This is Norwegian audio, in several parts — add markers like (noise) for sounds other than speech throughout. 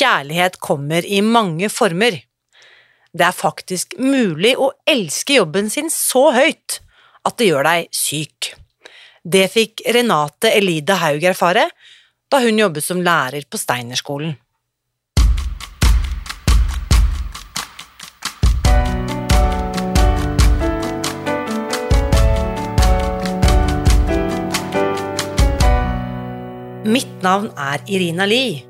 kjærlighet kommer i mange former. Det er faktisk mulig å elske jobben sin så høyt at det gjør deg syk. Det fikk Renate Elida Haug erfare da hun jobbet som lærer på Steinerskolen. Mitt navn er Irina Lie.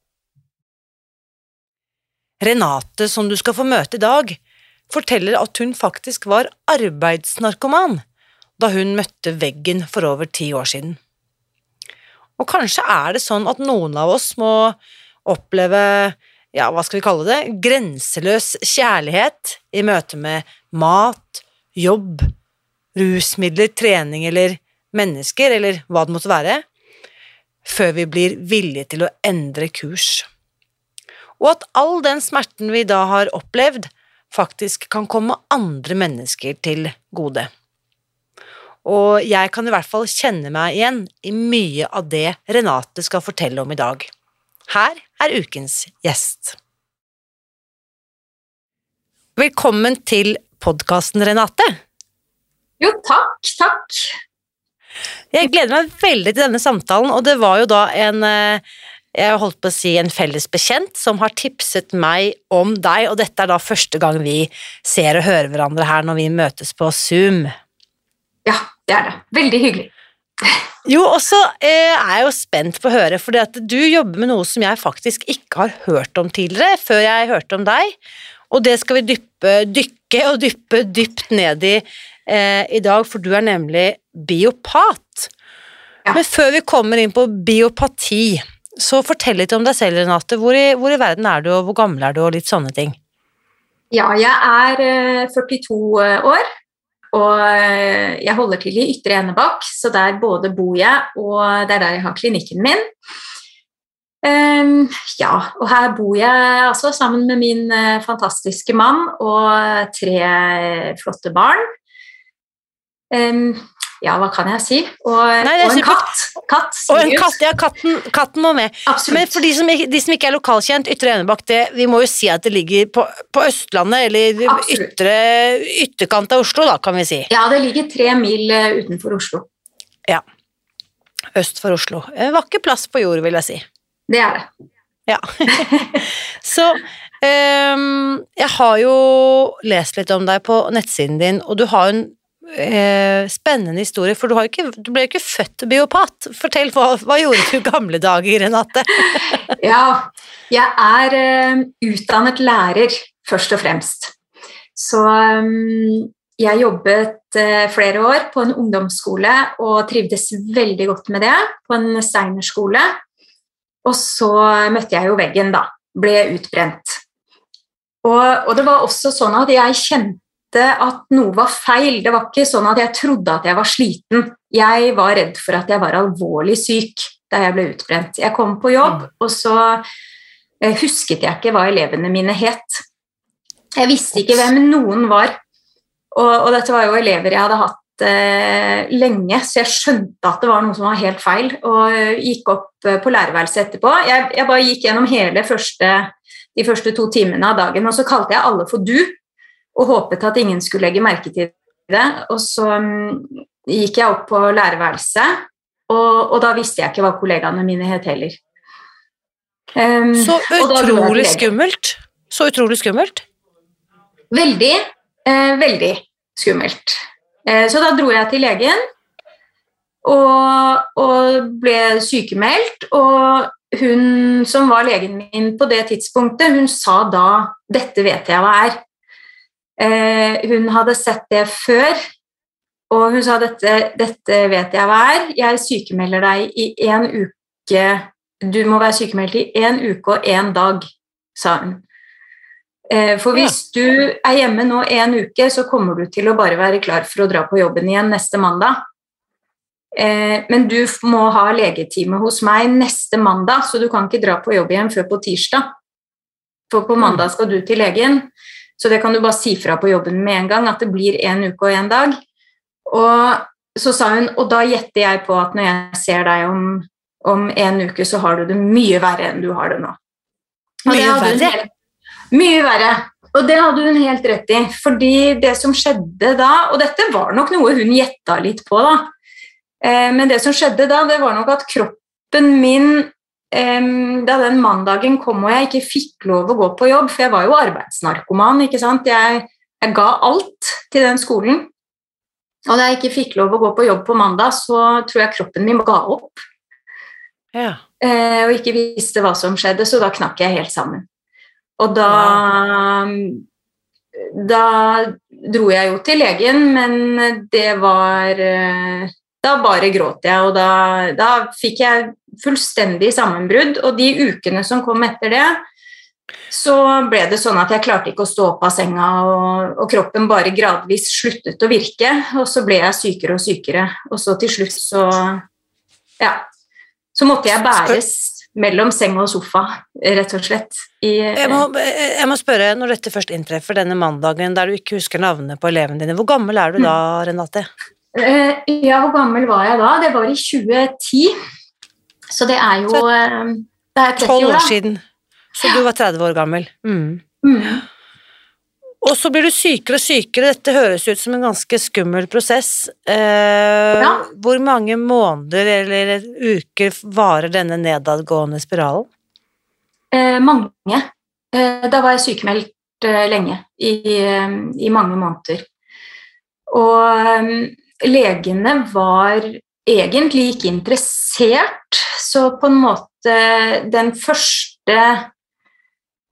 Renate, som du skal få møte i dag, forteller at hun faktisk var arbeidsnarkoman da hun møtte veggen for over ti år siden. Og kanskje er det sånn at noen av oss må oppleve, ja, hva skal vi kalle det, grenseløs kjærlighet i møte med mat, jobb, rusmidler, trening eller mennesker, eller hva det måtte være, før vi blir villige til å endre kurs og at all den smerten vi da har opplevd, faktisk kan komme andre mennesker til gode. Og jeg kan i hvert fall kjenne meg igjen i mye av det Renate skal fortelle om i dag. Her er ukens gjest. Velkommen til podkasten, Renate. Jo, takk, takk. Jeg gleder meg veldig til denne samtalen, og det var jo da en eh, jeg holdt på å si en felles bekjent som har tipset meg om deg, og dette er da første gang vi ser og hører hverandre her når vi møtes på Zoom. Ja, det er det. Veldig hyggelig. Jo, og så eh, er jeg jo spent på å høre, for du jobber med noe som jeg faktisk ikke har hørt om tidligere, før jeg hørte om deg, og det skal vi dyppe, dykke og dyppe dypt ned i eh, i dag, for du er nemlig biopat. Ja. Men før vi kommer inn på biopati, så fortell litt om deg selv, Renate. Hvor i, hvor i, verden er du, og hvor gammel er du, og litt sånne ting. Ja, jeg er 42 eh, eh, år, og eh, jeg holder til i Ytre Enebakk, så der både bor jeg, og det er der jeg har klinikken min. Um, ja, og her bor jeg altså sammen med min fantastiske mann og tre flotte barn. Um, ja, hva kan jeg si? Og, Nei, og en katt. katt og en katt, ja, katten, katten må med. Absolutt. Men for de som, de som, ikke er lokalkjent, Ytre Enebakk, vi må jo si at det ligger på, på Østlandet, eller ytre, ytterkant av Oslo, da, kan vi si. Ja, det ligger tre mil eh, utenfor Oslo. Ja. Øst for Oslo. Vakker plass på jord, vil jeg si. Det er det. Ja. (laughs) Så um, jeg har jo lest litt om deg på nettsiden din, og du har en eh, spennende historie, for du, ikke, du, ble jo ikke født biopat. Fortell, hva, hva gjorde du gamle dager, Renate? (laughs) ja, jeg er uh, utdannet lærer, først og fremst. Så um, jeg jobbet uh, flere år på en ungdomsskole og trivdes veldig godt med det, på en steinerskole. Og så møtte jeg jo veggen, da. Ble utbrent. Og, og, det var også sånn at jeg kjente at noe var feil. Det var ikke sånn at jeg trodde at jeg var sliten. Jeg var redd for at jeg var alvorlig syk da jeg ble utbrent. Jeg kom på jobb, mm. og så eh, husket jeg ikke hva elevene mine het. Jeg visste ikke hvem noen var. Og, og dette var jo elever jeg hadde hatt eh, lenge, så jeg skjønte at det var noe som var helt feil, og gikk opp eh, på lærerværelset etterpå. Jeg, jeg bare gikk gjennom hele første, de første to timene av dagen, og så kalte jeg alle for du og håpet at ingen skulle legge merke til det. Og så um, gikk jeg opp på lærerværelset, og, og, da visste jeg ikke hva kollegaene mine het heller. Um, så utrolig skummelt. Så utrolig skummelt. Veldig, eh, veldig skummelt. Eh, så da dro jeg til legen og, og ble sykemeldt. Og hun som var legen min på det tidspunktet, hun sa da 'Dette vet jeg hva er'. Eh, hun hadde sett det før, og hun sa dette, 'Dette vet jeg hva er'. Jeg sykemelder deg i én uke. Du må være sykemeldt i én uke og én dag, sa hun. Eh, for hvis du er hjemme nå en uke, så kommer du til å bare være klar for å dra på jobben igjen neste mandag. Eh, men du må ha legetime hos meg neste mandag, så du kan ikke dra på jobb igjen før på tirsdag. For på mandag skal du til legen, så det kan du bare si fra på jobben med en gang, at det blir en uke og en dag. Og så sa hun, og da gjetter jeg på at når jeg ser deg om, om en uke, så har du det mye verre enn du har det nå. mye verre? Mye verre. Og det hadde hun helt rett i. Fordi det som skjedde da Og dette var nok noe hun gjetta litt på, da. Eh, men det som skjedde da, det var nok at kroppen min Da den mandagen kom og jeg ikke fikk lov å gå på jobb, for jeg var jo arbeidsnarkoman, ikke sant. Jeg, jeg ga alt til den skolen. Og da jeg ikke fikk lov å gå på jobb på mandag, så tror jeg kroppen min ga opp. Ja. Eh, og ikke visste hva som skjedde, så da knakk jeg helt sammen. Og da Da dro jeg jo til legen, men det var Da bare gråt jeg, og da, da fikk jeg fullstendig sammenbrudd. Og de ukene som kom etter det, så ble det sånn at jeg klarte ikke å stå opp av senga, og, og, kroppen bare gradvis sluttet å virke. Og så ble jeg sykere og sykere, og så til slutt så Ja. Så måtte jeg bæres mellom seng og sofa, rett og slett. I, jeg, må, jeg, må, spørre, når dette først inntreffer, denne mandagen der du ikke husker navnet på elevene dine, hvor gammel er du da, mm. Renate? Uh, ja, hvor gammel var jeg da? Det var i 2010. Så det er jo uh, Det er 30 år, år siden. Så du var 30 år gammel. Mm. Mm. Og så blir du sykere og sykere. Dette høres ut som en ganske skummel prosess. Eh, ja. Hvor mange måneder eller uker varer denne nedadgående spiralen? Eh, mange. Eh, da var jeg sykemeldt eh, lenge, i, eh, i, mange måneder. Og eh, legene var egentlig ikke interessert, så på en måte den første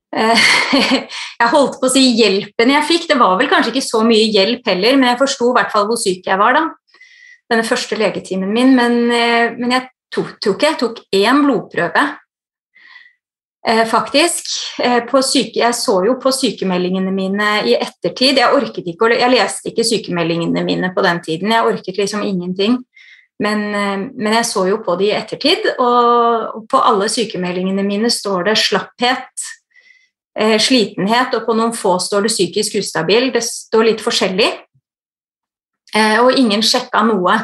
Eh, (laughs) jeg holdt på å si hjelpen jeg fikk. Det var vel kanskje ikke så mye hjelp heller, men jeg forsto i hvert fall hvor syk jeg var da. Denne første legetimen min. Men, eh, men jeg tok, tok, jeg tok én blodprøve, eh, faktisk. Syke, jeg så jo på sykemeldingene mine i ettertid. Jeg orket ikke, jeg leste ikke sykemeldingene mine på den tiden. Jeg orket liksom ingenting. Men, men, jeg så jo på de i ettertid, og på alle sykemeldingene mine står det slapphet, eh, slitenhet, og på noen få står det psykisk ustabil. Det står litt forskjellig. Eh, og ingen sjekka noe.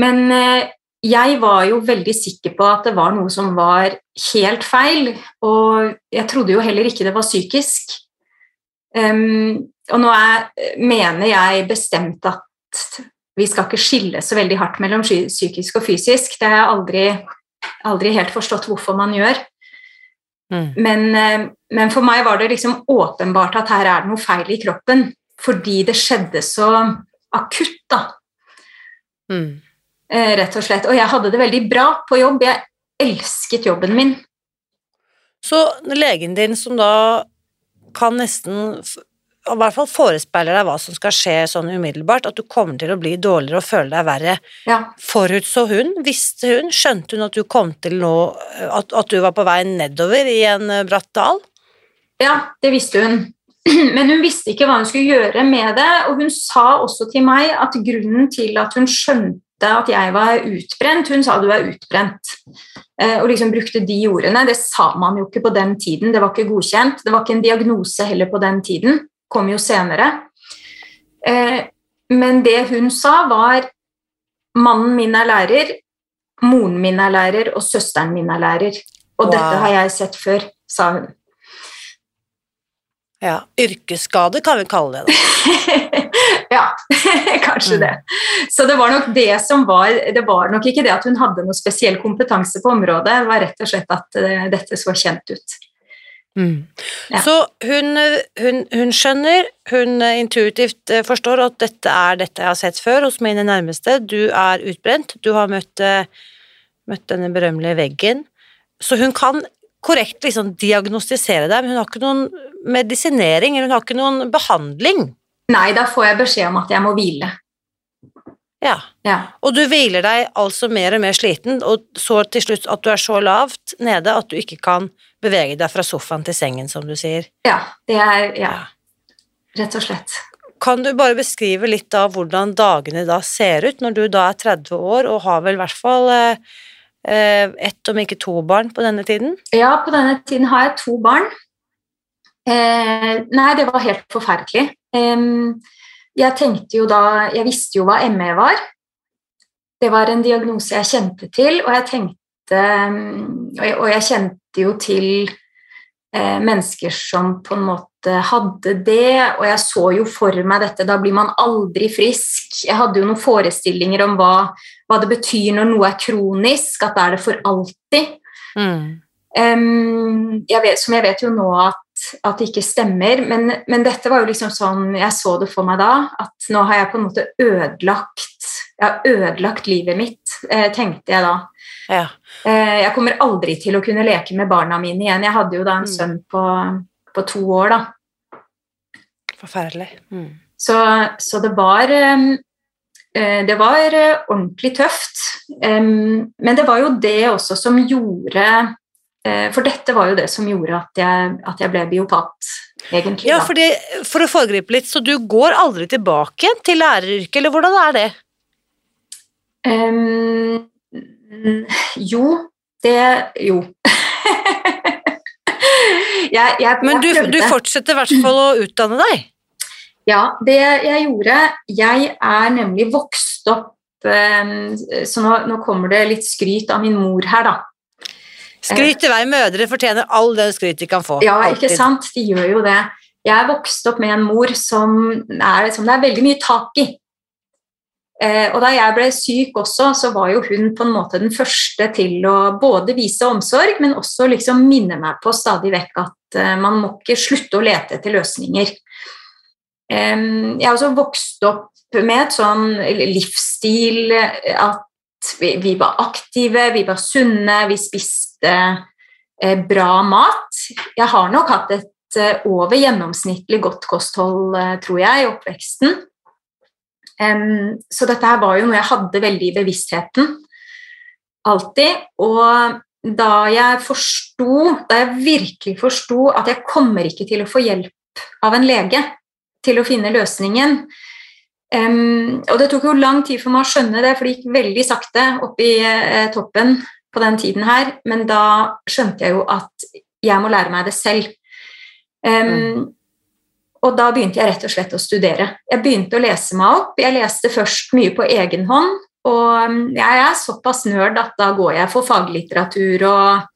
Men eh, jeg var jo veldig sikker på at det var noe som var helt feil, og jeg trodde jo heller ikke det var psykisk. Um, og nå er, mener jeg bestemt at vi skal ikke skille så veldig hardt mellom psykisk og fysisk. Det har jeg aldri, aldri helt forstått hvorfor man gjør. Mm. Men, eh, men, for meg var det liksom åpenbart at her er det noe feil i kroppen, fordi det skjedde så akutt, da. Mm. Eh, rett og slett. Og jeg hadde det veldig bra på jobb. Jeg elsket jobben min. Så legen din, som da kan nesten i hvert fall forespeiler deg hva som skal skje sånn umiddelbart, at du kommer til å bli dårligere og føle deg verre. Ja. Forutså hun? Visste hun? Skjønte hun at du kom til nå at, at, du var på vei nedover i en eh, bratt dal? Ja, det visste hun. (clears throat) Men hun visste ikke hva hun skulle gjøre med det, og hun sa også til meg at grunnen til at hun skjønte at jeg var utbrent Hun sa du er utbrent, eh, og liksom brukte de ordene. Det sa man jo ikke på den tiden, det var ikke godkjent. Det var ikke en diagnose heller på den tiden kom jo senere. Eh, men det hun sa, var mannen min er lærer, moren min er lærer, og søsteren min er lærer. Og wow. dette har jeg sett før, sa hun. Ja, Yrkesskade kan vi kalle det. da. (laughs) ja, (laughs) kanskje mm. det. Så det var nok det som var Det var nok ikke det at hun hadde noe spesiell kompetanse på området, det var rett og slett at uh, dette så kjent ut. Mm. Ja. Så hun, hun, hun skjønner, hun intuitivt eh, forstår at dette er dette jeg har sett før hos mine nærmeste, du er utbrent, du har møtt, eh, møtt denne berømmelige veggen, så hun kan korrekt liksom diagnostisere deg, men hun har ikke noen medisinering, eller hun har ikke noen behandling. Nei, da får jeg beskjed om at jeg må hvile. Ja. Ja. Og du hviler deg altså mer og mer sliten, og så til slutt at du er så lavt nede at du ikke kan bevege deg fra sofaen til sengen, som du sier. ja. Det er Ja, rett og slett. Kan du bare beskrive litt av hvordan dagene da ser ut, når du da er 30 år og har vel i hvert fall eh, ett, om ikke to barn på denne tiden? Ja, på denne tiden har jeg to barn. Eh, nei, det var helt forferdelig. Eh, jeg tenkte jo da Jeg visste jo hva ME var. Det var en diagnose jeg kjente til, og jeg tenkte Og jeg, og jeg kjente jo til eh, mennesker som på en måte hadde det, og jeg så jo for meg dette Da blir man aldri frisk. Jeg hadde jo noen forestillinger om hva, hva det betyr når noe er kronisk, at da er det for alltid. Mm. Um, jeg vet, som jeg vet jo nå at, at det ikke stemmer, men, men dette var jo liksom sånn jeg så det for meg da, at nå har jeg på en måte ødelagt Jeg har ødelagt livet mitt, eh, tenkte jeg da. Ja. Eh, jeg kommer aldri til å kunne leke med barna mine igjen. Jeg hadde jo da en Mm. sønn på, på to år, da. Forferdelig. Mm. Så, så det var eh, Det var eh, ordentlig tøft. Men det var jo det også som gjorde eh, For dette var jo det som gjorde at jeg, at jeg ble biopat, egentlig. Ja, fordi, for å foregripe litt, så du går aldri tilbake til læreryrket, eller hvordan er det? Um, jo, det Jo. (laughs) (laughs) jeg, jeg, Men du, du fortsetter i hvert fall å utdanne deg? Ja, det jeg gjorde Jeg er nemlig vokst opp eh, Så nå, nå kommer det litt skryt av min mor her, da. Skryt i vei, mødre fortjener all den skryt de kan få. Ja, Alltid. ikke sant? De gjør jo det. Jeg er vokst opp med en mor som, er, som det er veldig mye tak i. Eh, og da jeg ble syk også, så var jo hun på en måte den første til å både vise omsorg, men også liksom minne meg på stadig vekk at eh, man må ikke slutte å lete etter løsninger. Jeg har også vokst opp med et sånn livsstil eh, at vi, var aktive, vi var sunne, vi spiste bra mat. Jeg har nok hatt et over gjennomsnittlig godt kosthold, tror jeg, i oppveksten. Så dette her var jo noe jeg hadde veldig i bevisstheten. Alltid. Og da jeg forsto, da jeg virkelig forsto at jeg kommer ikke til å få hjelp av en lege til å finne løsningen, og det tok jo lang tid for meg å skjønne det, for det gikk veldig sakte opp i eh, toppen på den tiden her, men da skjønte jeg jo at jeg må lære meg det selv. Em, Og da begynte jeg rett og slett å studere. Jeg begynte å lese meg opp. Jeg leste først mye på egen hånd, og jeg er såpass nerd at da går jeg for faglitteratur og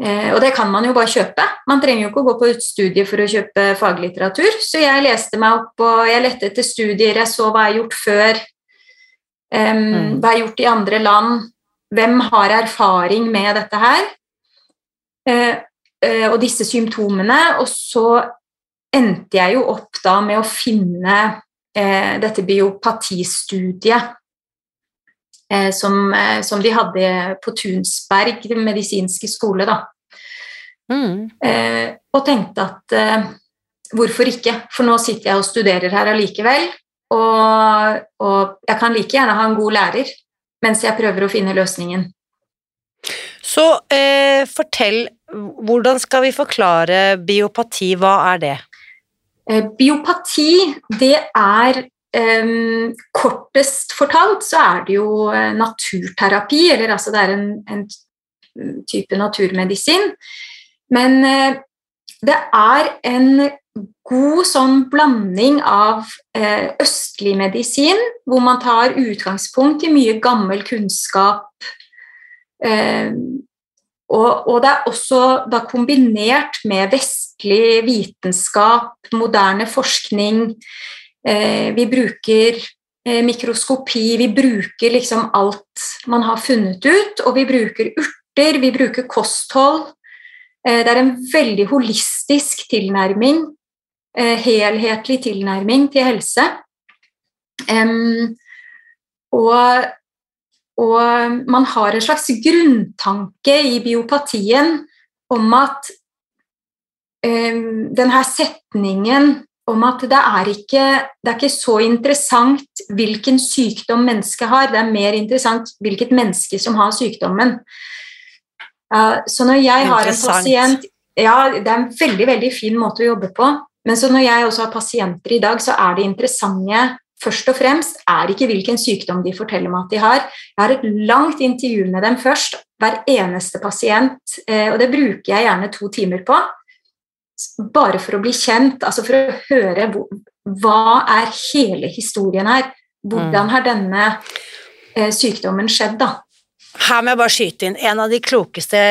Eh, og det kan man jo bare kjøpe. Man trenger jo ikke å gå på et studie for å kjøpe faglitteratur. Så jeg leste meg opp, og jeg lette etter studier, jeg så hva jeg har gjort før. em, Mm. Hva jeg har gjort i andre land. Hvem har erfaring med dette her? Uh, uh, og disse symptomene. Og så endte jeg jo opp da med å finne eh, dette biopatistudiet eh, som, eh, som de hadde på Tunsberg medisinske skole. da. Mm. Eh, og tenkte at eh, hvorfor ikke? For nå sitter jeg og studerer her allikevel. Og, og jeg kan like gjerne ha en god lærer mens jeg prøver å finne løsningen. Så eh, fortell, hvordan skal vi forklare biopati, hva er det? Eh, biopati, det er Um, Kortest fortalt så er det jo eh, naturterapi, eller altså det er en, en type naturmedisin. Men uh, det er en god sånn blanding av uh, østlig medisin, hvor man tar utgangspunkt i mye gammel kunnskap. Eh, og, og det er også da kombinert med vestlig vitenskap, moderne forskning. Eh, vi bruker eh, mikroskopi, vi bruker liksom alt man har funnet ut, og vi bruker urter, vi bruker kosthold. Eh, det er en veldig holistisk tilnærming, eh, helhetlig tilnærming til helse. Og, og man har en slags grunntanke i biopatien om at denne setningen om at det er, ikke, det er ikke så interessant hvilken sykdom mennesket har, det er mer interessant hvilket menneske som har sykdommen. så når jeg har en pasient Ja, det er en veldig, veldig fin måte å jobbe på. Men så når jeg også har pasienter i dag, så er det interessante først og fremst er ikke hvilken sykdom de forteller meg at de har. Jeg har et langt intervju med dem først, hver eneste pasient, eh, og det bruker jeg gjerne to timer på bare for å bli kjent, altså for å høre hva er hele historien her? Hvordan mm. har denne eh, sykdommen skjedd, da? Her må jeg bare skyte inn en av de klokeste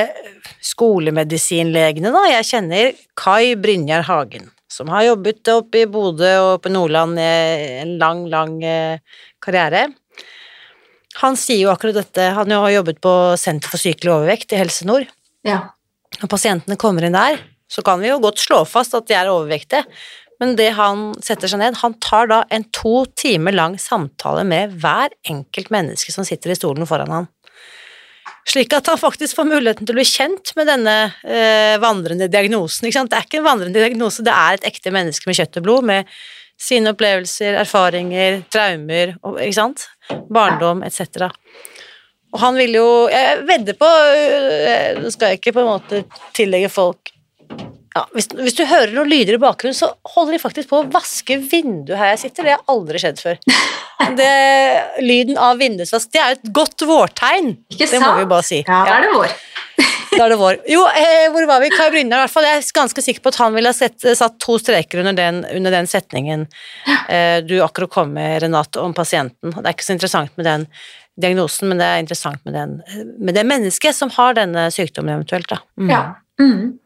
skolemedisinlegene da, jeg kjenner, Kai Brynjar Hagen, som har jobbet oppe i Bodø og på Nordland i en lang, lang eh, karriere. Han sier jo akkurat dette, han har jobbet på Senter for sykelig overvekt i Helse Nord. Ja. Når pasientene kommer inn der, så kan vi jo godt slå fast at de er overvektige. Men det han setter seg ned, han tar da en to timer lang samtale med hver enkelt menneske som sitter i stolen foran han. Slik at han faktisk får muligheten til å bli kjent med denne eh, vandrende diagnosen. Det er ikke en vandrende diagnose, det er et ekte menneske med kjøtt og blod, med sine opplevelser, erfaringer, traumer, ikke sant? barndom etc. Og han vil jo Jeg vedder på øh, Nå skal jeg ikke på en måte tillegge folk ja, hvis, hvis, du hører noen lyder i bakgrunnen, så holder de faktisk på å vaske vinduet her jeg sitter. Det har aldri skjedd før. (laughs) Det, lyden av vindusvask, det er et godt vårtegn. Ikke sant? Det må vi bare si. Ja, da er det vår. (laughs) da er det vår. Jo, eh, hvor var vi? Kai Brynjar, i hvert fall. Jeg er ganske sikker på at han ville ha sett, satt to streker under den, under den setningen eh, du akkurat kom med, Renate, om pasienten. Det er ikke så interessant med den diagnosen, men det er interessant med, den, med det mennesket som har denne sykdommen eventuelt. Da. Mm. Ja. Mm.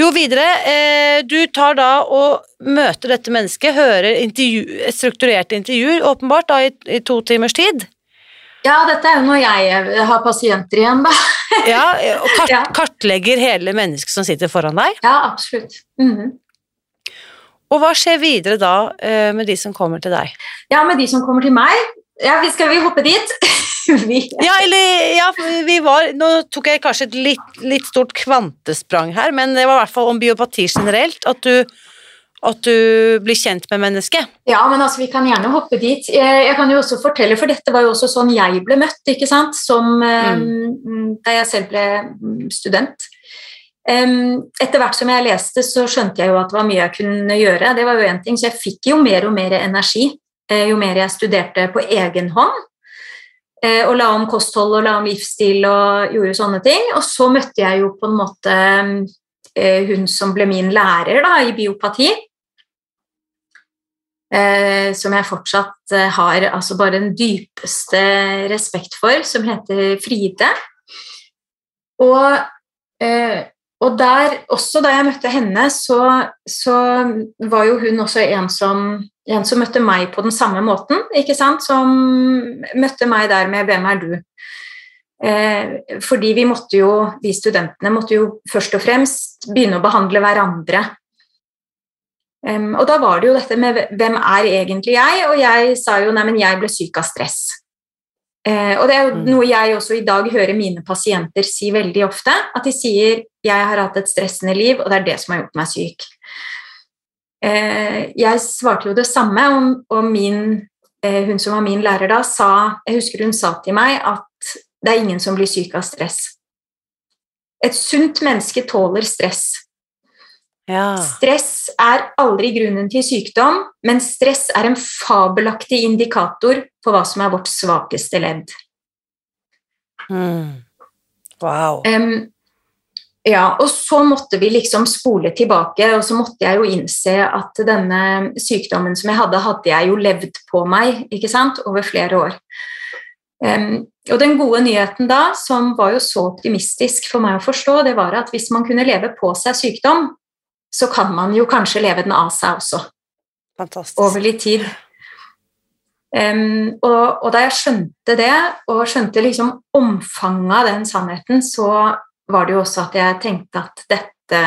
Jo, videre. Eh, du tar da og møter dette mennesket, hører intervju, strukturerte intervjuer, åpenbart, da, i, i, to timers tid. Ja, dette er jo når jeg har pasienter igjen, da. (laughs) ja, og kart, ja. kartlegger hele mennesket som sitter foran deg? Ja, absolutt. Mm -hmm. Og hva skjer videre da eh, med de som kommer til deg? Ja, med de som kommer til meg Ja, skal vi hoppe dit? (laughs) (laughs) ja, eller ja, vi var Nå tok jeg kanskje et litt, litt, stort kvantesprang her, men det var i hvert fall om biopati generelt. At du, at du blir kjent med mennesket. Ja, men altså, vi kan gjerne hoppe dit. Jeg, jeg, kan jo også fortelle, for dette var jo også sånn jeg ble møtt, ikke sant, som mm. um, da jeg selv ble mm, student. Etter hvert som jeg leste, så skjønte jeg jo at det var mye jeg kunne gjøre. Det var jo en ting, Så jeg fikk jo mer og mer energi eh, jo mer jeg studerte på egen hånd. Eh, og la om kosthold og la om livsstil og gjorde sånne ting. Og så møtte jeg jo på en måte eh, hun som ble min lærer da, i biopati. Eh, som jeg fortsatt har altså bare den dypeste respekt for, som heter Fride. Og, og der, også da jeg møtte henne, så, så var jo hun også en som en som møtte meg på den samme måten, ikke sant? som møtte meg der med 'Hvem er du?' Eh, fordi vi måtte jo, vi studentene måtte jo først og fremst begynne å behandle hverandre. Um, og da var det jo dette med 'Hvem er egentlig jeg?' Og jeg sa jo 'Nei, men jeg ble syk av stress'. Eh, og det er jo mm. noe jeg også i dag hører mine pasienter si veldig ofte. At de sier 'Jeg har hatt et stressende liv, og det er det som har gjort meg syk'. Eh, jeg svarte jo det samme, og min, eh, hun som var min lærer da, sa Jeg husker hun sa til meg at det er ingen som blir syk av stress. Et sunt menneske tåler stress. Ja. Stress er aldri grunnen til sykdom, men stress er en fabelaktig indikator på hva som er vårt svakeste ledd. Mm. Wow. Um, ja, og så måtte vi liksom spole tilbake, og så måtte jeg jo innse at denne sykdommen som jeg hadde, hadde jeg jo levd på meg ikke sant, over flere år. Um, og den gode nyheten da, som var jo så optimistisk for meg å forstå, det var at hvis man kunne leve på seg sykdom, så kan man jo kanskje leve den av seg også. Fantastisk. Over litt tid. Um, og, og, da jeg skjønte det, og skjønte liksom omfanget av den sannheten, så var det jo også at jeg tenkte at dette,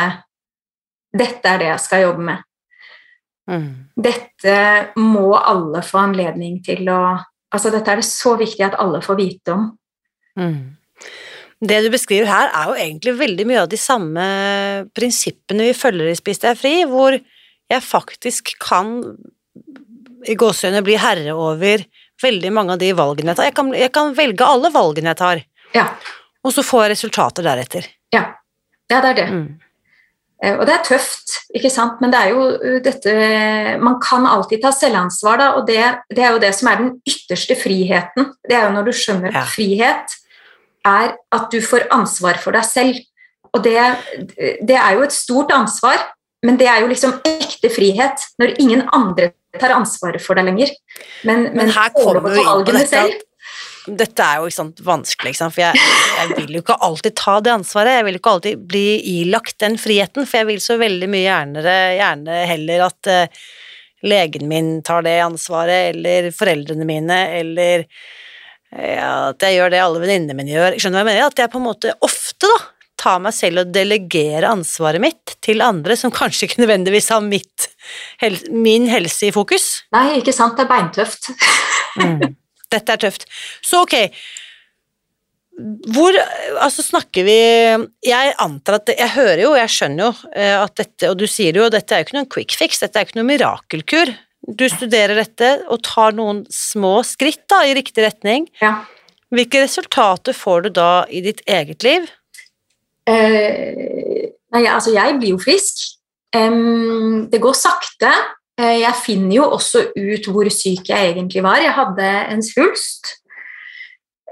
dette er det jeg skal jobbe med. Mm. Dette må alle få anledning til å Altså, dette er det så viktig at alle får vite om. Mm. Det du beskriver her, er jo egentlig veldig mye av de samme prinsippene vi følger i Spis deg fri, hvor jeg faktisk kan i gåseøyne bli herre over veldig mange av de valgene jeg tar. Jeg kan, jeg kan velge alle valgene jeg tar, Ja. Og så får jeg resultater deretter. Ja, ja det er det. Mm. Eh, Og det er tøft, ikke sant? men det er jo uh, dette Man kan alltid ta selvansvar, da, og det, det er jo det som er den ytterste friheten. Det er jo når du skjønner Ja. at frihet er at du får ansvar for deg selv. Og det, det er jo et stort ansvar, men det er jo liksom ekte frihet når ingen andre tar ansvaret for deg lenger. Men, Men her kommer vi inn på dette selv. Dette er jo ikke sant, vanskelig, ikke sant? for jeg, jeg vil jo ikke alltid ta det ansvaret. Jeg vil jo ikke alltid bli ilagt den friheten, for jeg vil så veldig mye gjerne, gjerne heller at uh, legen min tar det ansvaret, eller foreldrene mine, eller eh, at jeg gjør det alle venninnene mine gjør. Skjønner du hva jeg mener? At jeg på en måte ofte da tar meg selv og delegerer ansvaret mitt til andre som kanskje ikke nødvendigvis har mitt, hel, min helse i fokus. Nei, ikke sant, det er beintøft. Mm. Dette er tøft. Så ok, hvor altså snakker vi Jeg antar at Jeg hører jo, jeg skjønner jo eh, at dette, og du sier jo, dette er jo ikke noen quick fix, dette er jo ikke noen mirakelkur. Du studerer dette og tar noen små skritt da, i riktig retning. Ja. Hvilke resultater får du da i ditt eget liv? Eh, nei, altså jeg blir jo frisk. Um, det går sakte. Eh, jeg finner jo også ut hvor syk jeg egentlig var. Jeg hadde en svulst,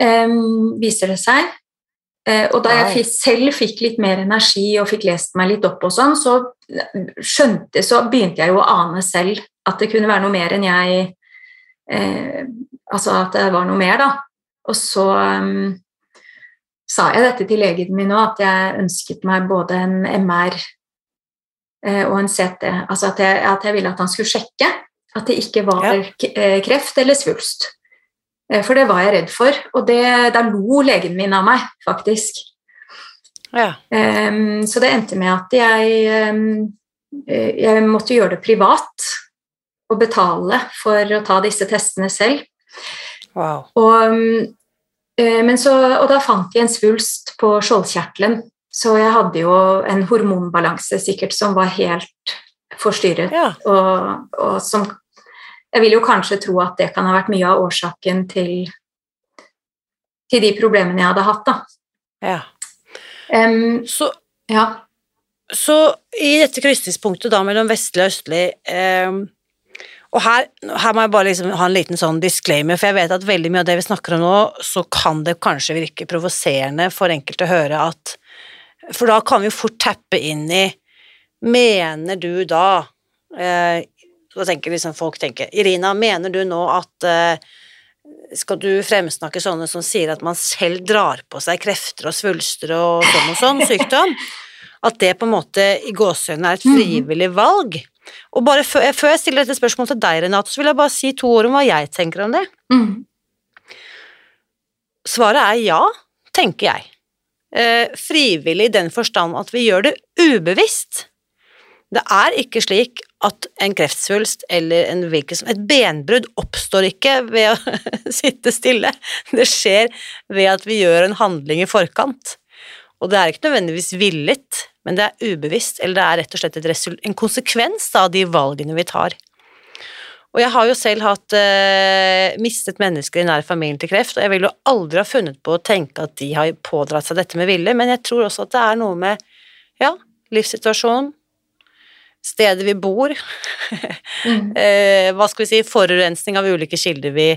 um, viser det seg. Uh, og da jeg selv fikk litt mer energi og fikk lest meg litt opp og sånn, så skjønte, så begynte jeg jo å ane selv at det kunne være noe mer enn jeg uh, Altså at det var noe mer, da. Og så um, sa jeg dette til legen min òg, at jeg ønsket meg både en MR eh, og en CT. Altså at jeg, at jeg ville at han skulle sjekke at det ikke var Ja. eh, kreft eller svulst. Eh, For det var jeg redd for, og det, da lo legen min av meg, faktisk. Ja. Um, så det endte med at jeg, eh, jeg måtte gjøre det privat og betale for å ta disse testene selv. Wow. Og, eh, men så, og da fant de en svulst på skjoldkjertelen, så jeg hadde jo en hormonbalanse sikkert som var helt forstyrret. Ja. Og, og som Jeg vil jo kanskje tro at det kan ha vært mye av årsaken til, til de problemene jeg hadde hatt, da. ja. Um, Så ja. Så i dette krysningspunktet da mellom vestlig og østlig um Og her, her må jeg bare liksom ha en liten sånn disclaimer, for jeg vet at veldig mye av det vi snakker om nå, så kan det kanskje virke provoserende for enkelte å høre at For da kan vi jo fort tappe inn i Mener du da eh, Så tenker liksom folk tenker Irina, mener du nå at eh, skal du fremsnakke sånne som sier at man selv drar på seg krefter og svulster og sånn og sånn sykdom? At det på en måte i gåsehudene er et frivillig valg? Og bare før, før jeg stiller dette spørsmålet til deg, Renate, så vil jeg bare si to ord om hva jeg tenker om det. Mm. Svaret er ja, tenker jeg. Eh, frivillig i den forstand at vi gjør det ubevisst. Det er ikke slik at en kreftsvulst eller en hvilken som Et benbrudd oppstår ikke ved å (laughs) sitte stille. Det skjer ved at vi gjør en handling i forkant. Og det er ikke nødvendigvis villet, men det er ubevisst, eller det er rett og slett et resul- en konsekvens av de valgene vi tar. Og jeg har jo selv hatt eh, mistet mennesker i nær familien til kreft, og jeg ville jo aldri ha funnet på å tenke at de har pådratt seg dette med vilje, men jeg tror også at det er noe med ja, livssituasjon, stedet vi bor, Mm. (laughs) eh, hva skal vi si, forurensning av ulike kilder vi,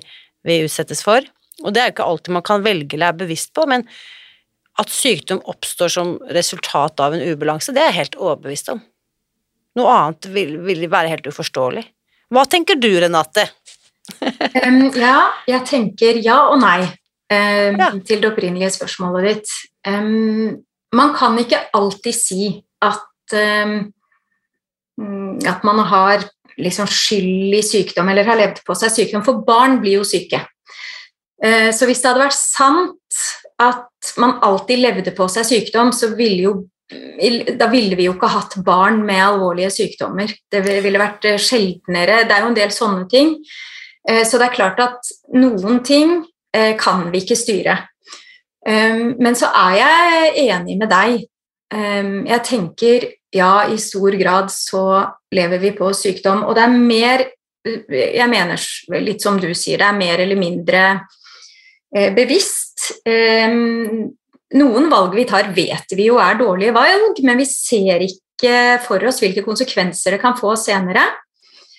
vi utsettes for. Og det er jo ikke alltid man kan velge eller er bevisst på, men at sykdom oppstår som resultat av en ubalanse, det er jeg helt overbevist om. Noe annet vil, vil være helt uforståelig. Hva tenker du, Renate? um, ja, jeg tenker ja og nei um, Ja. til det opprinnelige spørsmålet ditt. Um, man kan ikke alltid si at mm, at man har liksom skyld i sykdom eller har levd på seg sykdom, for barn blir jo syke. Eh, Så hvis det hadde vært sant at man alltid levde på seg sykdom, så ville jo da ville vi jo ikke hatt barn med alvorlige sykdommer. Det ville vært eh, sjeldnere. Det er jo en del sånne ting. Eh, så det er klart at noen ting eh, kan vi ikke styre. Ehm, men så er jeg enig med deg. Ehm, jeg tenker ja, i stor grad så lever vi på sykdom. Og det er mer Jeg mener litt som du sier, det er mer eller mindre bevisst. Noen valg vi tar, vet vi jo er dårlige valg, men vi ser ikke for oss hvilke konsekvenser det kan få senere.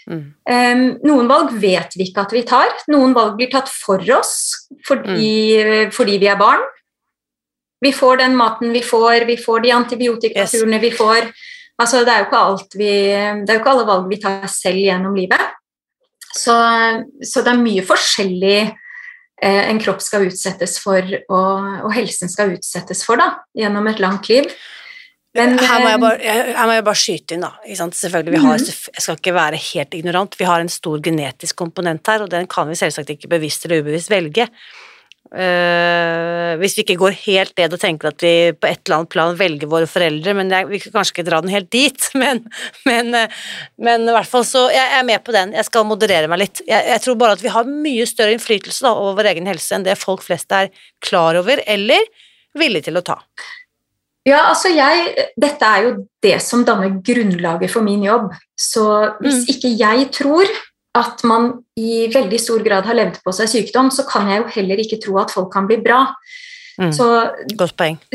Mm. Um, noen valg vet vi ikke at vi tar. Noen valg blir tatt for oss fordi, mm. fordi vi er barn. Vi får den maten vi får, vi får de antibiotikaturene yes. vi får. Altså, det, er vi, det er jo ikke alle valg vi tar selv gjennom livet. Så, så det er mye forskjellig en kropp skal utsettes for, og, og, helsen skal utsettes for, da, gjennom et langt liv. Men, her, må jeg eh, bare, her må jeg bare skyte inn, da. Selvfølgelig, har, mhm. jeg skal ikke være helt ignorant. Vi har en stor genetisk komponent her, og den kan vi selvsagt ikke bevisst eller ubevisst velge. Uh, hvis vi ikke går helt ned og tenker at vi på et eller annet plan velger våre foreldre, men jeg, vi kan kanskje ikke dra den helt dit, (laughs) men, men, uh, men i hvert fall så Jeg er med på den, jeg skal moderere meg litt. Jeg, jeg tror bare at vi har mye større innflytelse da, over vår egen helse enn det folk flest er klar over eller villige til å ta. Ja, altså jeg, Dette er jo det som danner grunnlaget for min jobb. Så hvis mm. ikke jeg tror at man i veldig stor grad har levd på seg sykdom, så kan jeg jo heller ikke tro at folk kan bli bra. Mm, så.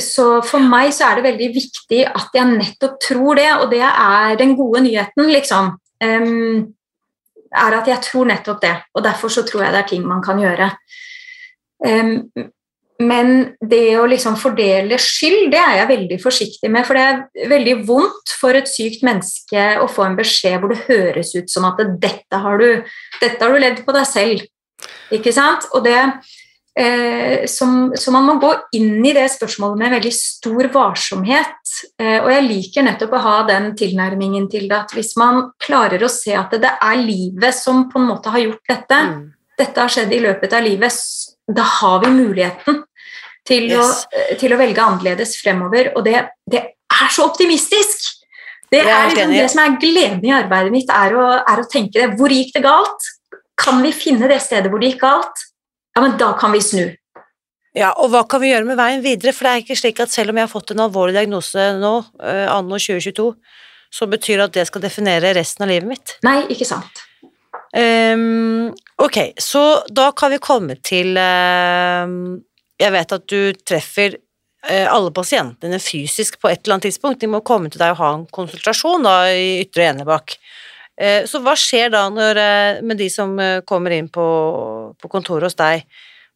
Så for meg så er det veldig viktig at jeg nettopp tror det, og det er den gode nyheten, liksom. Um, er at jeg tror nettopp det, og derfor så tror jeg det er ting man kan gjøre. Um, men det å liksom fordele skyld, det er jeg veldig forsiktig med. For det er veldig vondt for et sykt menneske å få en beskjed hvor det høres ut som at dette har du, dette har du levd på deg selv. Ikke sant? Og det, eh, som, så man må gå inn i det spørsmålet med veldig stor varsomhet. Eh, og jeg liker nettopp å ha den tilnærmingen til det at hvis man klarer å se at det, det er livet som på en måte har gjort dette, mm. dette har skjedd i løpet av livet, da har vi muligheten til, yes. å, eh, til, å, velge annerledes fremover. Og det, det er så optimistisk! Det er liksom det som er gleden i arbeidet mitt, er å, er å, tenke det. Hvor gikk det galt? Kan vi finne det stedet hvor det gikk galt? Ja, men da kan vi snu. Ja, og hva kan vi gjøre med veien videre? For det er ikke slik at selv om jeg har fått en alvorlig diagnose nå, uh, anno 2022, så betyr det at det skal definere resten av livet mitt? Nei, ikke sant. Um, ok, så da kan vi komme til uh, jeg vet at du treffer eh, alle pasientene fysisk på et eller annet tidspunkt. De må komme til deg og ha en konsultasjon da, i Ytre Enebakk. Eh, så hva skjer da når, eh, med de som kommer inn på, på kontoret hos deg?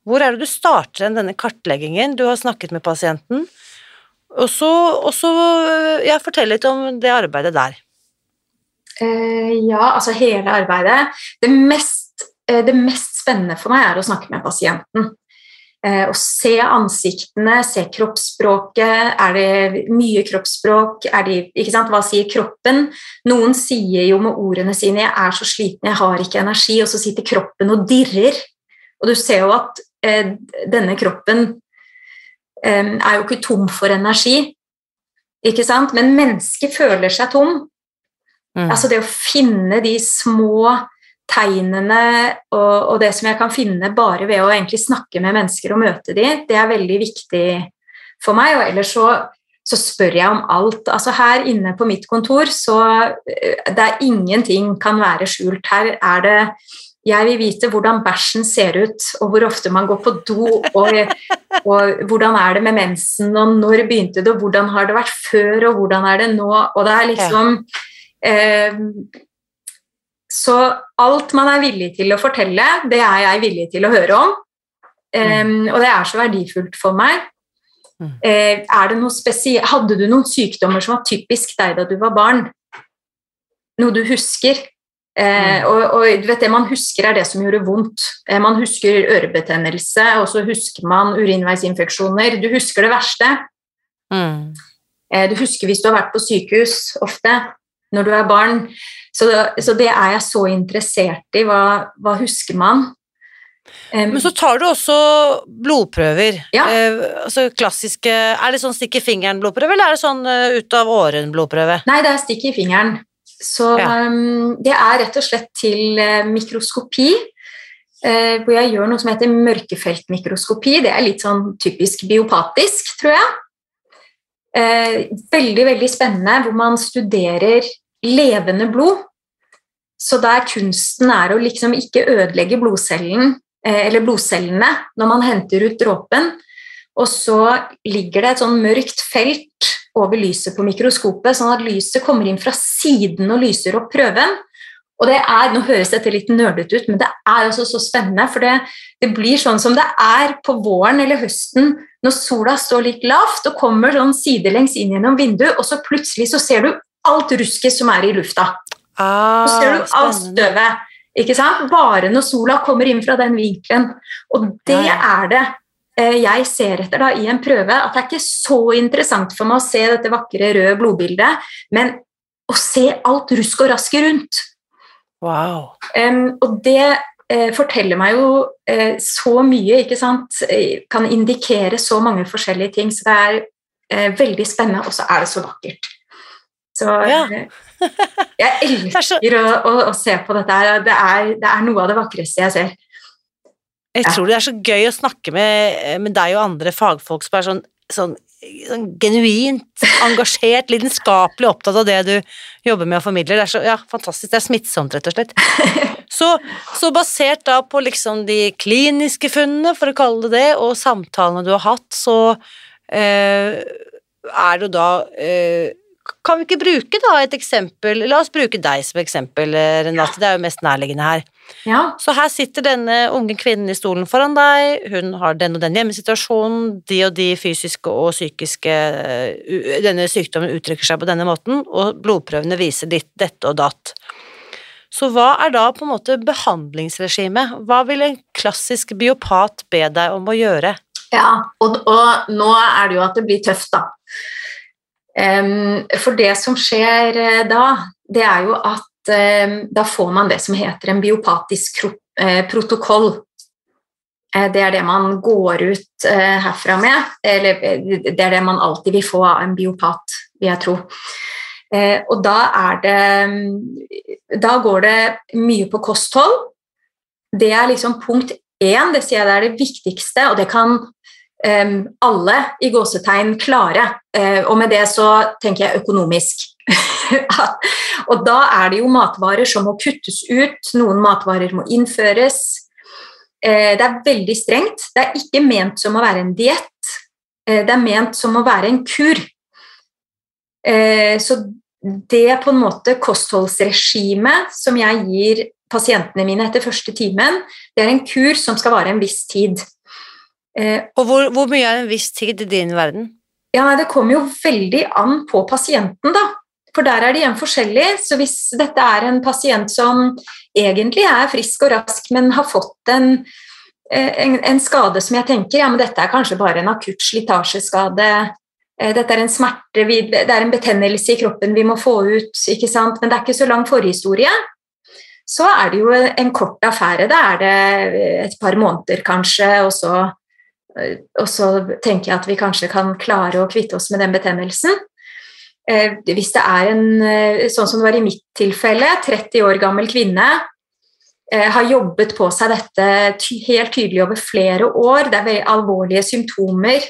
Hvor er det du starter denne kartleggingen? Du har snakket med pasienten. Og så, og så ja, fortell litt om det arbeidet der. ja, altså hele arbeidet. Det mest, det mest spennende for meg er å snakke med pasienten. Eh, å se ansiktene, se kroppsspråket. Er det mye kroppsspråk? De, Hva sier kroppen? Noen sier jo med ordene sine 'jeg er så sliten, jeg har ikke energi', og så sitter kroppen og dirrer. Og du ser jo at eh, denne kroppen eh, er jo ikke tom for energi, ikke sant? men mennesket føler seg tom. Mm. Altså det å finne de små tegnene og, og, det som jeg kan finne bare ved å egentlig snakke med mennesker og møte dem, det er veldig viktig for meg. Og ellers så, så spør jeg om alt. Altså Her inne på mitt kontor så eh, det er ingenting kan være skjult. Her er det jeg vil vite hvordan bæsjen ser ut, og hvor ofte man går på do, og, og, hvordan er det med mensen, og når begynte det, og hvordan har det vært før, og hvordan er det nå? Og det er liksom eh, så alt man er villig til å fortelle, det er jeg villig til å høre om. Um, og det er så verdifullt for meg. Uh, det noe Hadde du noen sykdommer som var typisk deg da du var barn? Noe du husker? Uh, og, og, du vet det man husker, er det som gjorde vondt. Uh, man husker ørebetennelse, og så husker man urinveisinfeksjoner. Du husker det verste. Mm. du husker hvis du har vært på sykehus ofte når du er barn. Så, så, det er jeg så interessert i. Hva, hva husker man? Um, Men så tar du også blodprøver. Ja. Eh, altså klassiske Er det sånn stikk i fingeren-blodprøve, eller er det sånn uh, ut av åren-blodprøve? Nei, det er stikk i fingeren. Så Ja. um, det er rett og slett til uh, mikroskopi, Uh, hvor jeg gjør noe som heter mørkefeltmikroskopi. Det er litt sånn typisk biopatisk, tror jeg. Veldig, veldig spennende, hvor man studerer levende blod. Så der kunsten er å liksom ikke ødelegge blodcellen, eh, eller blodcellene når man henter ut dråpen, og så ligger det et sånn mørkt felt over lyset på mikroskopet, sånn at lyset kommer inn fra siden og lyser opp prøven. Og det er, Nå høres dette litt nerdete ut, men det er altså så spennende. For det, det blir sånn som det er på våren eller høsten når sola står litt lavt og kommer sånn sidelengs inn gjennom vinduet, og så plutselig så ser du alt rusket som er i lufta. Ah, Så ser du alt spennende. støvet. Ikke sant? Bare når sola kommer inn fra den vinkelen. Og det Ja, ja. er det eh, jeg ser etter da i en prøve. At det er ikke så interessant for meg å se dette vakre røde blodbildet, men å se alt rusk og raske rundt. Wow. Um, og det eh, forteller meg jo eh, så mye, ikke sant. Eh, Kan indikere så mange forskjellige ting. Så det er eh, veldig spennende, og så er det så vakkert. Så Ja. eh, jeg er elsker å, å, å se på dette her. Det det er noe av det vakreste jeg ser. jeg tror det er så gøy å snakke med, med deg og andre fagfolk som er sånn, sånn, sånn genuint engasjert, lidenskapelig opptatt av det du jobber med og formidler. Det er så ja, fantastisk. Det er smittsomt, rett og slett. (laughs) Så, så basert da på liksom de kliniske funnene, for å kalle det det, og samtalene du har hatt, så øh, er det jo da eh, Kan vi ikke bruke da et eksempel La oss bruke deg som eksempel, Renate. Renate. Det er jo mest nærliggende her. Ja, Så her sitter denne unge kvinnen i stolen foran deg, hun har den og den hjemmesituasjonen, de og de fysiske og psykiske eh, Denne sykdommen uttrykker seg på denne måten, og blodprøvene viser ditt, dette og datt. Så hva er da på en måte behandlingsregimet? Hva vil en klassisk biopat be deg om å gjøre? ja. Og, og nå er det jo at det blir tøft, da. For det som skjer eh, da, det er jo at da får man det som heter en biopatisk eh, protokoll. Eh, Det er det man går ut herfra med, eller det er det man alltid vil få av en biopat, vil jeg tro. Og da er det Da går det mye på kosthold. Det er liksom punkt én, det sier jeg det er det viktigste, og det kan alle i gåsetegn klare. Eh, og med det så tenker jeg økonomisk. (laughs) og da er det jo matvarer som må kuttes ut, noen matvarer må innføres. Eh, det er veldig strengt. Det er ikke ment som å være en diett, eh, det er ment som å være en kur. Så det på en måte kostholdsregimet som jeg gir pasientene mine etter første timen, det er en kur som skal vare en viss tid. Eh, Og hvor, hvor mye er en viss tid i din verden? ja, Det kommer jo veldig an på pasienten, da. For der er det igjen forskjellig. Så hvis dette er en pasient som egentlig er frisk og rask, men har fått en, eh, en, en skade som jeg tenker ja, men dette er kanskje bare en akutt slitasjeskade, eh, dette er en smerte, det er en betennelse i kroppen vi må få ut, ikke sant? men det er ikke så lang forhistorie, så er det jo en kort affære. Da er det et par måneder kanskje, og så og så tenker jeg at vi kanskje kan klare å kvitte oss med den betennelsen. Eh, hvis det er en, eh, sånn som det var i mitt tilfelle, 30 år gammel kvinne, eh, har jobbet på seg dette helt tydelig over flere år, det er veldig alvorlige symptomer.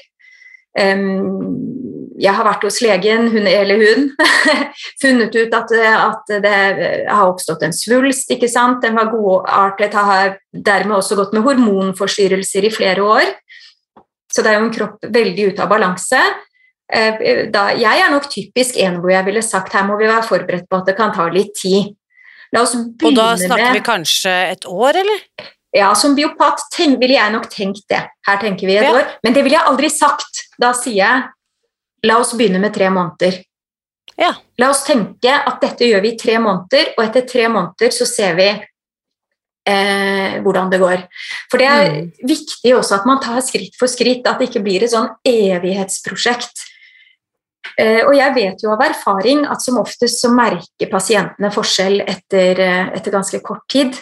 Jeg har vært hos legen, hun eller hun, (laughs) funnet ut at, at det har oppstått en svulst, ikke sant? den var godartet, har dermed også gått med hormonforstyrrelser i flere år. Så det er jo en kropp veldig ute av balanse. Eh, Da, jeg er nok typisk en hvor jeg ville sagt her må vi være forberedt på at det kan ta litt tid. La oss Og da snakker vi kanskje et år, eller? Ja, som biopat ville jeg nok tenkt det. Her tenker vi et Ja. år. Men det ville jeg aldri sagt. Da sier jeg la oss begynne med tre måneder. Ja. La oss tenke at dette gjør vi i tre måneder, og etter tre måneder så ser vi eh, hvordan det går. For det er Mm. viktig også at man tar skritt for skritt, at det ikke blir et sånn evighetsprosjekt. Eh, og jeg vet jo av erfaring at som oftest så merker pasientene forskjell etter, eh, etter ganske kort tid.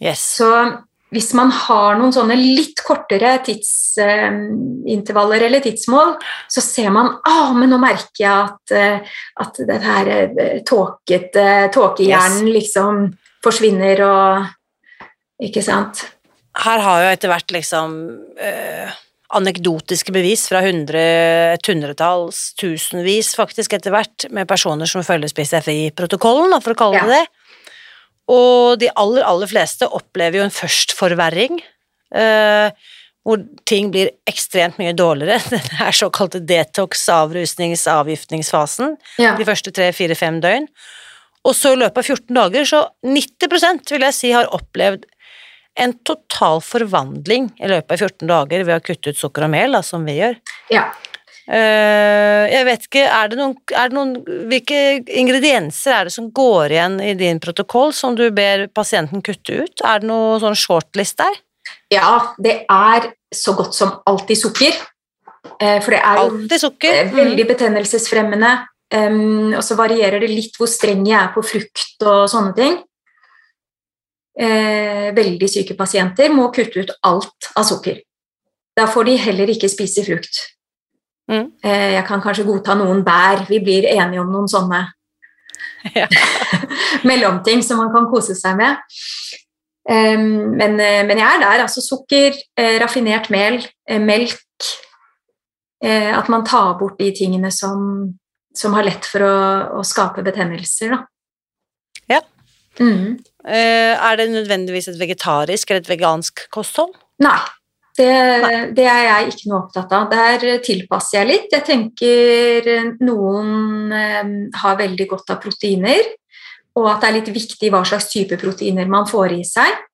Yes. Så hvis man har noen sånne litt kortere tidsintervaller eller tidsmål, så ser man ah, men nå merker jeg at, eh, at den her eh, tåkete tåkehjernen yes. liksom forsvinner og Ikke sant? Her har jo etter hvert liksom eh, anekdotiske bevis fra hundre, et hundretalls, tusenvis faktisk etter hvert, med personer som følger SPCFI-protokollen, for å kalle det det. Og de aller, aller fleste opplever jo en førstforverring, eh, hvor ting blir ekstremt mye dårligere. (laughs) Den er såkalte detox, avrusnings-, avgiftningsfasen, ja. de første tre, fire, fem døgn. Og så i løpet av 14 dager, så 90% vil jeg si har opplevd en total forvandling i løpet av 14 dager ved å kutte ut sukker og mel, da, som vi gjør. Ja. Uh, jeg vet ikke, er det, noen, er det noen Hvilke ingredienser er det som går igjen i din protokoll som du ber pasienten kutte ut? Er det noen sånn shortlist der? Ja, det er så godt som alltid sukker. Uh, for det er alltid sukker. Mm. veldig betennelsesfremmende. Um, og så varierer det litt hvor streng jeg er på frukt og sånne ting. Uh, veldig syke pasienter må kutte ut alt av sukker. Da får de heller ikke spise frukt. Mm. Eh, jeg kan kanskje godta noen bær. Vi blir enige om noen sånne (laughs) ja. (laughs) mellomting som man kan kose seg med. Men, eh, men, jeg er der. Altså sukker, eh, raffinert mel, melk At man tar bort de tingene som, som har lett for å, å skape betennelser. Da. Ja. Mm. Er det nødvendigvis et vegetarisk eller et vegansk kosthold? Nei, det, det, er jeg ikke noe opptatt av. Der tilpasser jeg litt. Jeg tenker noen eh, har veldig godt av proteiner, og at det er litt viktig hva slags type proteiner man får i seg.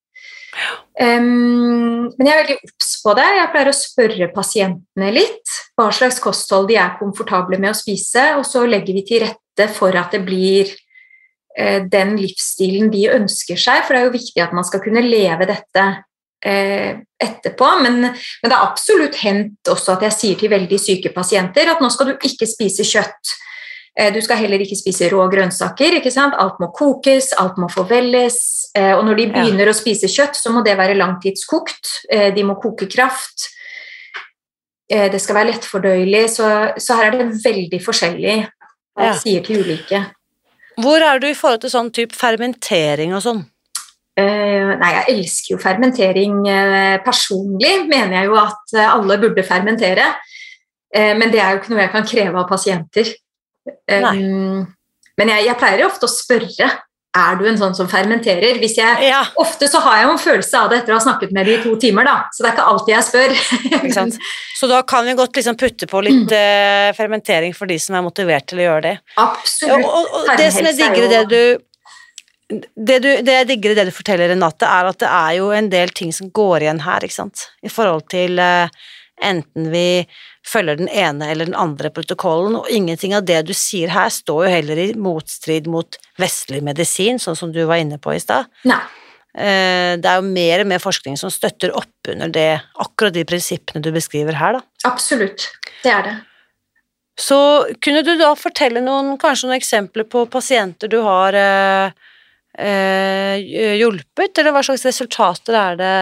Um, men jeg er veldig obs på det. Jeg pleier å spørre pasientene litt hva slags kosthold de er komfortable med å spise, og så legger vi til rette for at det blir den livsstilen de ønsker seg. For det er jo viktig at man skal kunne leve dette Eh, etterpå. Men, men, det er absolutt hendt også at jeg sier til veldig syke pasienter at nå skal du ikke spise kjøtt. Eh, du skal heller ikke spise rå grønnsaker. ikke sant? Alt må kokes, alt må forvelles. Eh, og når de begynner ja. å spise kjøtt, så må det være langtidskokt. De må koke kraft. Det skal være lettfordøyelig. Så, så her er det veldig forskjellig hva ja. sier til ulike. Hvor er du i forhold til sånn type fermentering og sånn? Uh, nei, jeg elsker jo fermentering uh, personlig. Mener jeg jo at uh, alle burde fermentere. men det er jo ikke noe jeg kan kreve av pasienter. Um, men jeg, jeg, pleier ofte å spørre er du en sånn som fermenterer. Hvis jeg, ja. Ofte så har jeg jo en følelse av det etter å ha snakket med dem i to timer, da. Så det er ikke alltid jeg spør. (laughs) så da kan vi godt liksom putte på litt mm. fermentering for de som er motivert til å gjøre det. Absolutt. Og, og, og det som jeg digger i det du det, du, det jeg digger i det du forteller, Renate, er at det er jo en del ting som går igjen her, ikke sant, i forhold til uh, enten vi følger den ene eller den andre protokollen, og ingenting av det du sier her, står jo heller i motstrid mot vestlig medisin, sånn som du var inne på i stad. Uh, det er jo mer og mer forskning som støtter opp under det, akkurat de prinsippene du beskriver her, da. Absolutt, det er det. Så kunne du da fortelle noen, kanskje noen eksempler på pasienter du har eh, hjulpet, eller hva slags resultater er det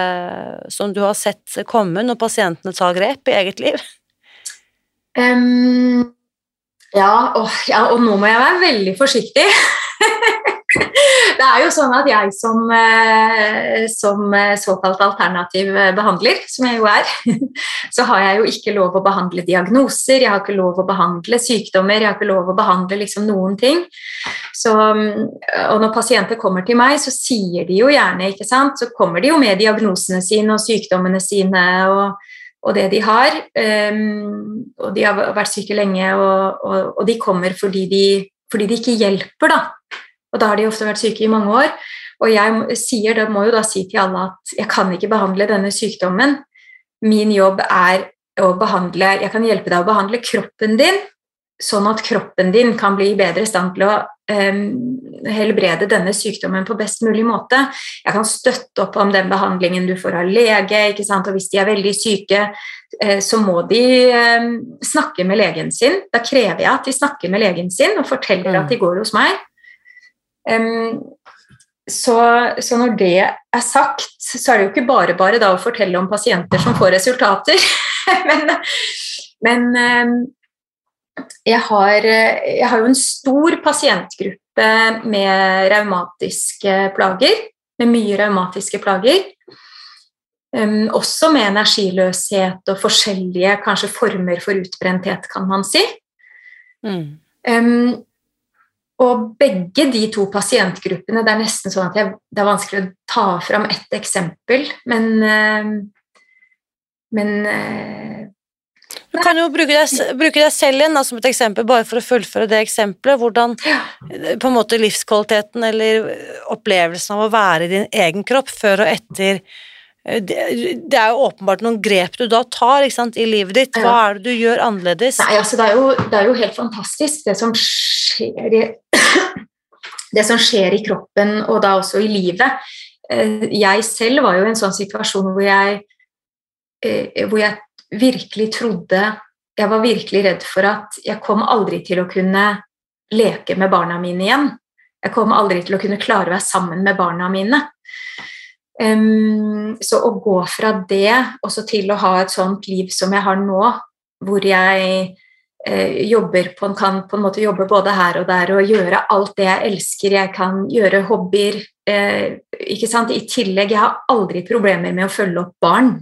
som du har sett komme når pasientene tar grep i eget liv? Um, ja, og, ja, og nå må jeg være veldig forsiktig. (laughs) (laughs) det er jo sånn at jeg som, eh, som, eh, såkalt alternativ behandler, som jeg jo er, (laughs) så har jeg jo ikke lov å behandle diagnoser, jeg har ikke lov å behandle sykdommer, jeg har ikke lov å behandle liksom noen ting. Så, og når pasienter kommer til meg, så sier de jo gjerne, ikke sant, så kommer de jo med diagnosene sine og sykdommene sine og, og det de har. Um, og de har vært syke lenge, og, og, og de kommer fordi de, fordi de ikke hjelper, da. Og da har de ofte vært syke i mange år. Og jeg sier, da må jo da si til alle at jeg kan ikke behandle denne sykdommen. Min jobb er å behandle Jeg kan hjelpe deg å behandle kroppen din, sånn at kroppen din kan bli i bedre stand til å um, helbrede denne sykdommen på best mulig måte. Jeg kan støtte opp om den behandlingen du får av lege, ikke sant? og hvis de er veldig syke, uh, så må de um, snakke med legen sin. Da krever jeg at de snakker med legen sin og forteller mm. at de går hos meg. Så, så, når det er sagt, så er det jo ikke bare bare da å fortelle om pasienter som får resultater. (laughs) men, men jeg, har, jeg har jo en stor pasientgruppe med raumatiske plager. Med mye raumatiske plager. Um, også med energiløshet og forskjellige kanskje former for utbrenthet, kan man si. Mm. Um, og begge de to pasientgruppene Det er nesten sånn at jeg, det er vanskelig å ta fram ett eksempel, men uh, Men uh, du kan jo bruke deg, bruke deg selv igjen da, som et eksempel, bare for å fullføre det eksempelet. Hvordan på en måte livskvaliteten eller opplevelsen av å være i din egen kropp før og etter Eh, det, er jo åpenbart noen grep du da tar sant, i livet ditt. Hva er det du gjør annerledes? Nei, altså, det, er jo, det, er jo, helt fantastisk, det som skjer i det som skjer i kroppen, og da også i livet. Eh, jeg selv var jo i en sånn situasjon hvor jeg, eh, hvor jeg virkelig trodde Jeg var virkelig redd for at jeg kom aldri til å kunne leke med barna mine igjen. Jeg kom aldri til å kunne klare å være sammen med barna mine. Så å gå fra det også til å ha et sånt liv som jeg har nå, hvor jeg jobber på, kan på en måte jobbe både her og der og gjøre alt det jeg elsker, jeg kan gjøre hobbyer eh, ikke sant? I tillegg, jeg har aldri problemer med å følge opp barn.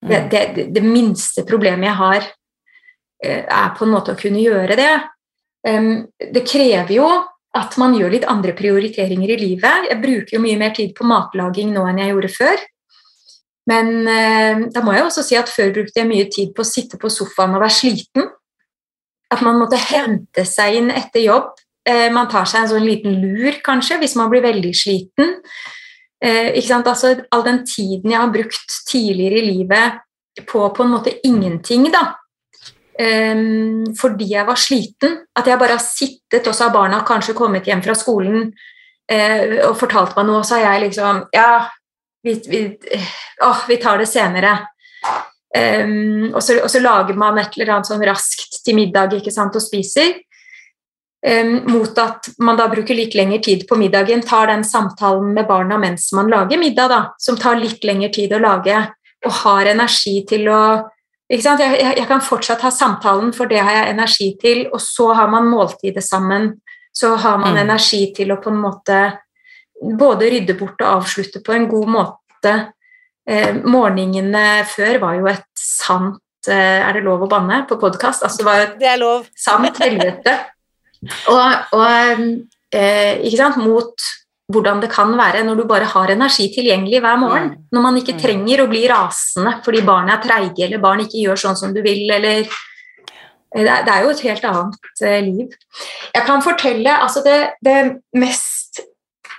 Det, mm. det, det minste problemet jeg har, eh, er på en måte å kunne gjøre det. Um, det krever jo at man gjør litt andre prioriteringer i livet. Jeg bruker jo mye mer tid på matlaging nå enn jeg gjorde før. Men eh, da må jeg også si at før brukte jeg mye tid på å sitte på sofaen og være sliten. At man måtte hente seg inn etter jobb. Eh, man tar seg en sånn liten lur, kanskje, hvis man blir veldig sliten. Eh, altså, all den tiden jeg har brukt tidligere i livet på på en måte ingenting, da, um, fordi jeg var sliten. At jeg bare har sittet, og så har barna kanskje kommet hjem fra skolen uh, og fortalt meg noe, og så har jeg liksom Ja, vi, vi, å, vi tar det senere. Um, og, så, og, så, lager man et eller annet sånn raskt til middag ikke sant, og spiser. Um, mot at man da bruker litt lengre tid på middagen, tar den samtalen med barna mens man lager middag, da, som tar litt lengre tid å lage, og har energi til å jeg, jeg, jeg, kan fortsatt ha samtalen, for det har jeg energi til. Og så har man måltidet sammen. Så har man mm. energi til å på en måte både rydde bort og avslutte på en god måte. Eh, morgenene før var jo et sant eh, Er det lov å banne på podkast? Altså, det var et det er (laughs) sant helvete. Og, og eh, ikke sant, mot hvordan det kan være når du bare har energi tilgjengelig hver morgen. Mm. Når man ikke mm. trenger å bli rasende fordi barn er treige eller barn ikke gjør sånn som du vil, eller eh, Det er jo et helt annet eh, liv. Jeg kan fortelle altså det, det mest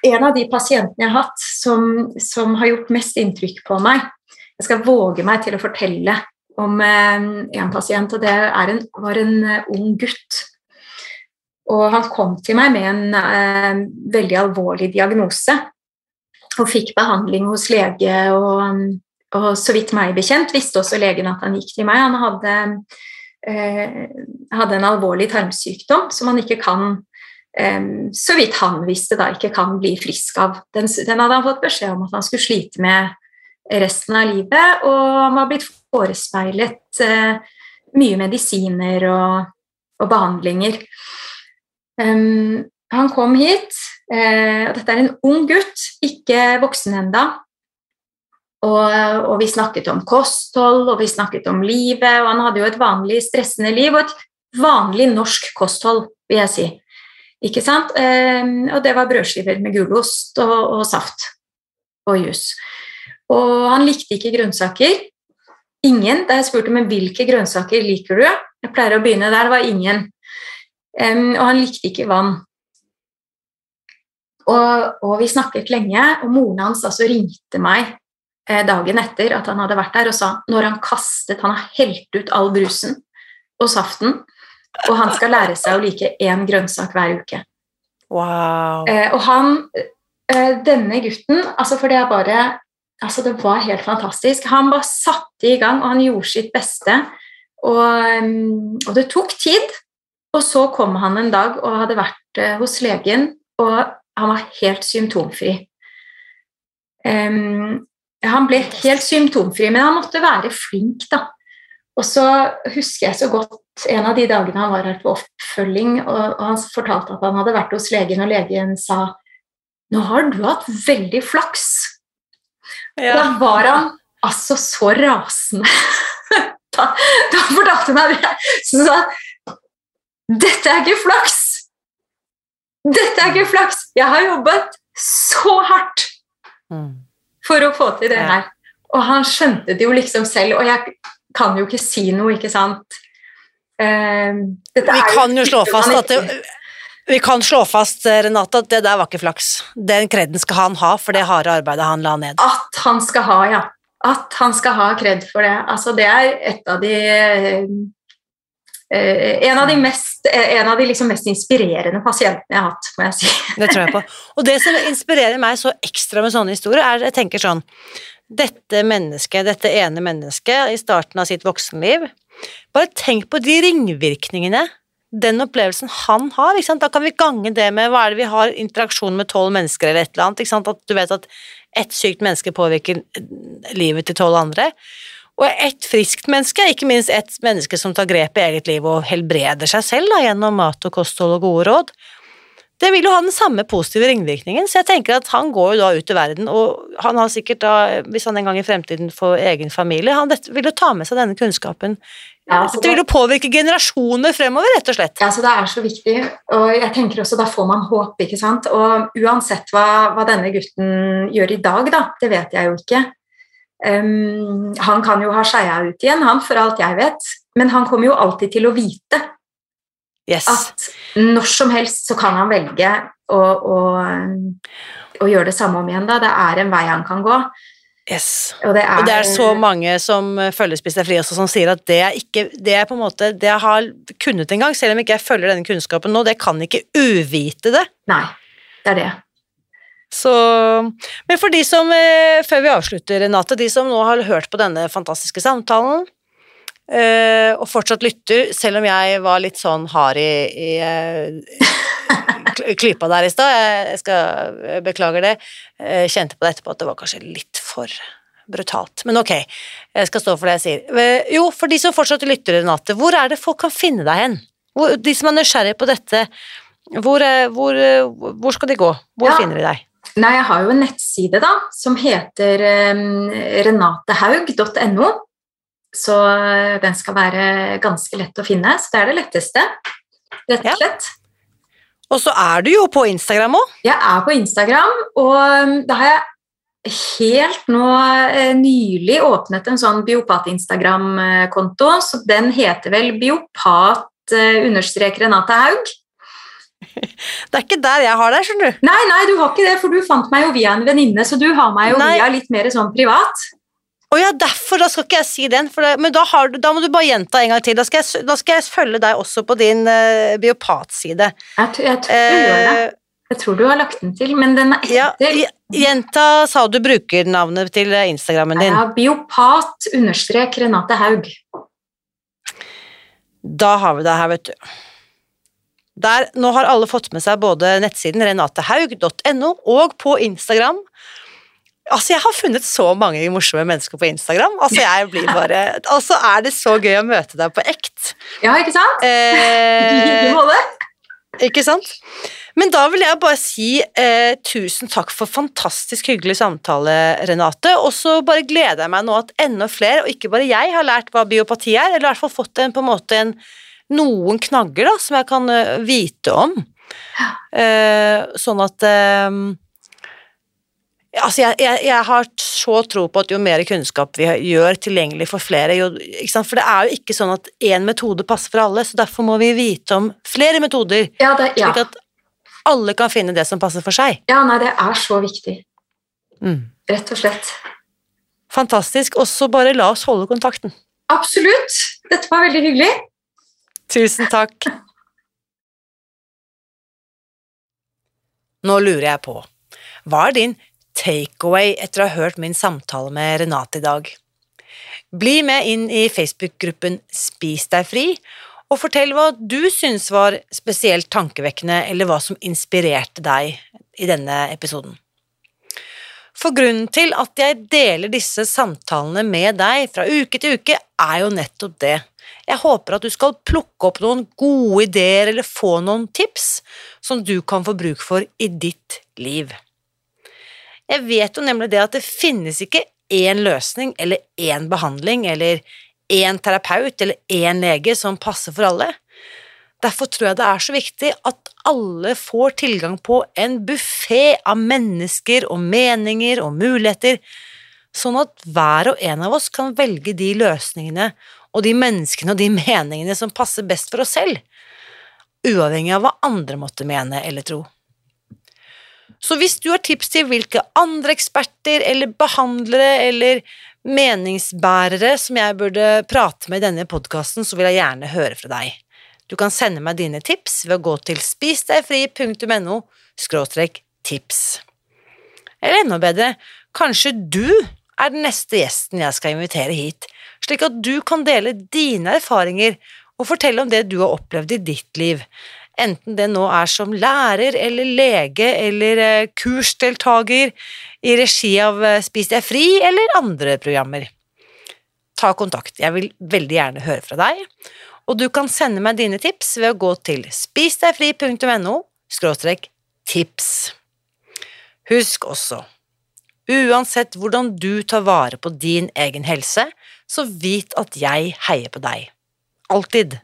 En av de pasientene jeg har hatt som, som, har gjort mest inntrykk på meg Jeg skal våge meg til å fortelle om eh, en pasient, og det en, var en ung gutt og han kom til meg med en uh, veldig alvorlig diagnose og fikk behandling hos lege. Og, og, så vidt meg bekjent visste også legen at han gikk til meg. Han hadde, uh, hadde en alvorlig tarmsykdom som han ikke kan så vidt han visste, da ikke kan bli frisk av. Den, den, hadde han fått beskjed om at han skulle slite med resten av livet, og han var blitt forespeilet eh, mye medisiner og, og behandlinger. Um, han kom hit, uh, og dette er en ung gutt, ikke voksen enda. Og, og, vi snakket om kosthold, og vi snakket om livet, og han hadde jo et vanlig stressende liv, og et vanlig norsk kosthold, vil jeg si. Ikke sant? Um, og det var brødskiver med gulost og, og saft og jus. Og han likte ikke grønnsaker. Ingen. Da jeg spurte om hvilke grønnsaker liker du, jeg pleier å begynne der, det var ingen. Um, og han likte ikke vann. Og, og, vi snakket lenge, og moren hans altså ringte meg eh, dagen etter at han hadde vært der, og sa når han kastet Han har helt ut all brusen og saften, og han skal lære seg å like én grønnsak hver uke. Wow. Eh, og han eh, Denne gutten altså For det er bare altså Det var helt fantastisk. Han bare satte i gang, og han gjorde sitt beste. Og, og det tok tid. Og så kom han en dag og hadde vært eh, hos legen, og han var helt symptomfri. Um, han ble helt symptomfri, men han måtte være flink, da. Og så husker jeg så godt en av de dagene han var her på oppfølging, og, han fortalte at han hadde vært hos legen, og legen sa nå har du hatt veldig flaks. Ja. Da var han altså så rasende. (laughs) da, da fortalte han det. Så sa han dette er ikke flaks! Dette er ikke flaks! Jeg har jobbet så hardt mm. for å få til det her. Og han skjønte det jo liksom selv, og jeg kan jo ikke si noe, ikke sant. Uh, vi kan jo slå fast at det, vi kan slå fast, Renate, at det der var ikke flaks. Den kreden skal han ha for det harde arbeidet han la ned. At han skal ha, ja. At han skal ha kred for det. Altså, det er et av de Uh, en av de, mest, en av de liksom mest, inspirerende pasientene jeg har hatt, må jeg si. (laughs) det tror jeg på. Og det som inspirerer meg så ekstra med sånne historier, er jeg tenker sånn Dette mennesket, dette ene mennesket i starten av sitt voksenliv Bare tenk på de ringvirkningene den opplevelsen han har. Da kan vi gange det med hva er det vi har interaksjon med tolv mennesker eller et eller annet. At du vet at ett sykt menneske påvirker livet til tolv andre. Og ett friskt menneske, ikke minst ett menneske som tar grep i eget liv og helbreder seg selv da, gjennom mat og kosthold og gode råd, det vil jo ha den samme positive ringvirkningen. Så jeg tenker at han går jo da ut i verden, og han har sikkert da, hvis han en gang i fremtiden får egen familie, han vil jo ta med seg denne kunnskapen. Ja, det, det vil jo påvirke generasjoner fremover, rett og slett. Ja, så det er så viktig, og jeg tenker også da får man håp, ikke sant. Og uansett hva, hva denne gutten gjør i dag, da, det vet jeg jo ikke. Um, han kan jo ha skeia ut igjen, han, for alt jeg vet, men han kommer jo alltid til å vite yes. at når som helst så kan han velge å, å, å, gjøre det samme om igjen. Da. Det er en vei han kan gå. Yes. Og, det er, og, det er, så mange som følger Spis deg fri også, som sier at det er ikke Det er på en måte Det jeg har kunnet en gang, selv om ikke jeg følger denne kunnskapen nå, det kan ikke uvite det. Nei, det er det. Så, men for de som, eh, før vi avslutter, Renate, de som nå har hørt på denne fantastiske samtalen, eh, og fortsatt lytter, selv om jeg var litt sånn hard i, i eh, klypa der i stad, jeg skal beklager det, kjente på det etterpå at det var kanskje litt for brutalt. Men ok, jeg skal stå for det jeg sier. Jo, for de som fortsatt lytter, Renate, hvor er det folk kan finne deg hen? De som er nysgjerrige på dette, hvor, hvor, hvor skal de gå? Hvor ja. finner de deg? Nei, jeg har jo en nettside da, som heter um, renatehaug.no. Så eh, den skal være ganske lett å finne. Så det er det letteste, rett og slett. Ja. Og så er du jo på Instagram òg? Jeg er på Instagram, og ehm, da har jeg helt nå eh, nylig åpnet en sånn Biopat-Instagram-konto, så den heter vel biopat-renate Haug. (laughs) Det er ikke der jeg har deg, skjønner du. Nei, nei, du har ikke det, for du fant meg jo via en venninne, så du har meg jo nei. via litt mer sånn privat. Å ja, derfor. Da skal ikke jeg si den. Det, men da, du, da, må du bare gjenta en gang til. Da skal jeg, da skal jeg følge deg også på din uh, biopatside. Jeg, jeg, tror du gjør det. Eh, jeg tror du har lagt den til, men den er etter. Ja, gjenta sa du brukernavnet til Instagrammen din. Ja, biopat understrek Renate Haug. Da har vi det her, vet du. Der, nå har alle fått med seg både nettsiden renatehaug.no og på Instagram. Altså, jeg har funnet så mange morsomme mennesker på Instagram. Altså, jeg blir bare Altså, er det så gøy å møte deg på ekt. Ja, ikke sant? Eh, (laughs) ikke sant? Men da vil jeg bare si eh, tusen takk for fantastisk hyggelig samtale, Renate. Og så bare gleder jeg meg nå at enda flere, og ikke bare jeg, har lært hva biopati er, eller i hvert fall fått en, på en måte en noen knagger da, som jeg kan uh, vite om. Eh, sånn at uh, Altså, jeg, jeg, jeg, har så tro på at jo mer kunnskap vi gjør tilgjengelig for flere jo, For det er jo ikke sånn at én metode passer for alle, så derfor må vi vite om flere metoder. Ja, det, ja. Slik at alle kan finne det som passer for seg. Ja, nei, det er så viktig. Mm. Rett og slett. Fantastisk. Og så bare la oss holde kontakten. Absolutt. Dette var veldig hyggelig. Tusen takk. (laughs) Nå lurer jeg på, hva er din takeaway etter å ha hørt min samtale med Renate i dag? Bli med inn i Facebook-gruppen Spis deg fri, og fortell hva du syns var spesielt tankevekkende, eller hva som inspirerte deg i denne episoden. For grunnen til at jeg deler disse samtalene med deg fra uke til uke, er jo nettopp det. Jeg håper at du skal plukke opp noen gode ideer eller få noen tips som du kan få bruk for i ditt liv. Jeg vet jo nemlig det at det finnes ikke én løsning eller én behandling eller én terapeut eller én lege som passer for alle. Derfor tror jeg det er så viktig at alle får tilgang på en buffé av mennesker og meninger og muligheter, sånn at hver og en av oss kan velge de løsningene og de menneskene og de meningene som passer best for oss selv, uavhengig av hva andre måtte mene eller tro. Så hvis du har tips til hvilke andre eksperter eller behandlere eller meningsbærere som jeg burde prate med i denne podkasten, så vil jeg gjerne høre fra deg. Du kan sende meg dine tips ved å gå til spisdegfri.no tips. Eller enda bedre, kanskje du er den neste gjesten jeg skal invitere hit, slik at du kan dele dine erfaringer og fortelle om det du har opplevd i ditt liv, enten det nå er som lærer eller lege eller eh, kursdeltaker i regi av eh, Spis deg fri eller andre programmer. Ta kontakt, jeg vil veldig gjerne høre fra deg, og du kan sende meg dine tips ved å gå til spisdegfri.no tips. Husk også, uansett hvordan du tar vare på din egen helse, så vit at jeg heier på deg. Alltid.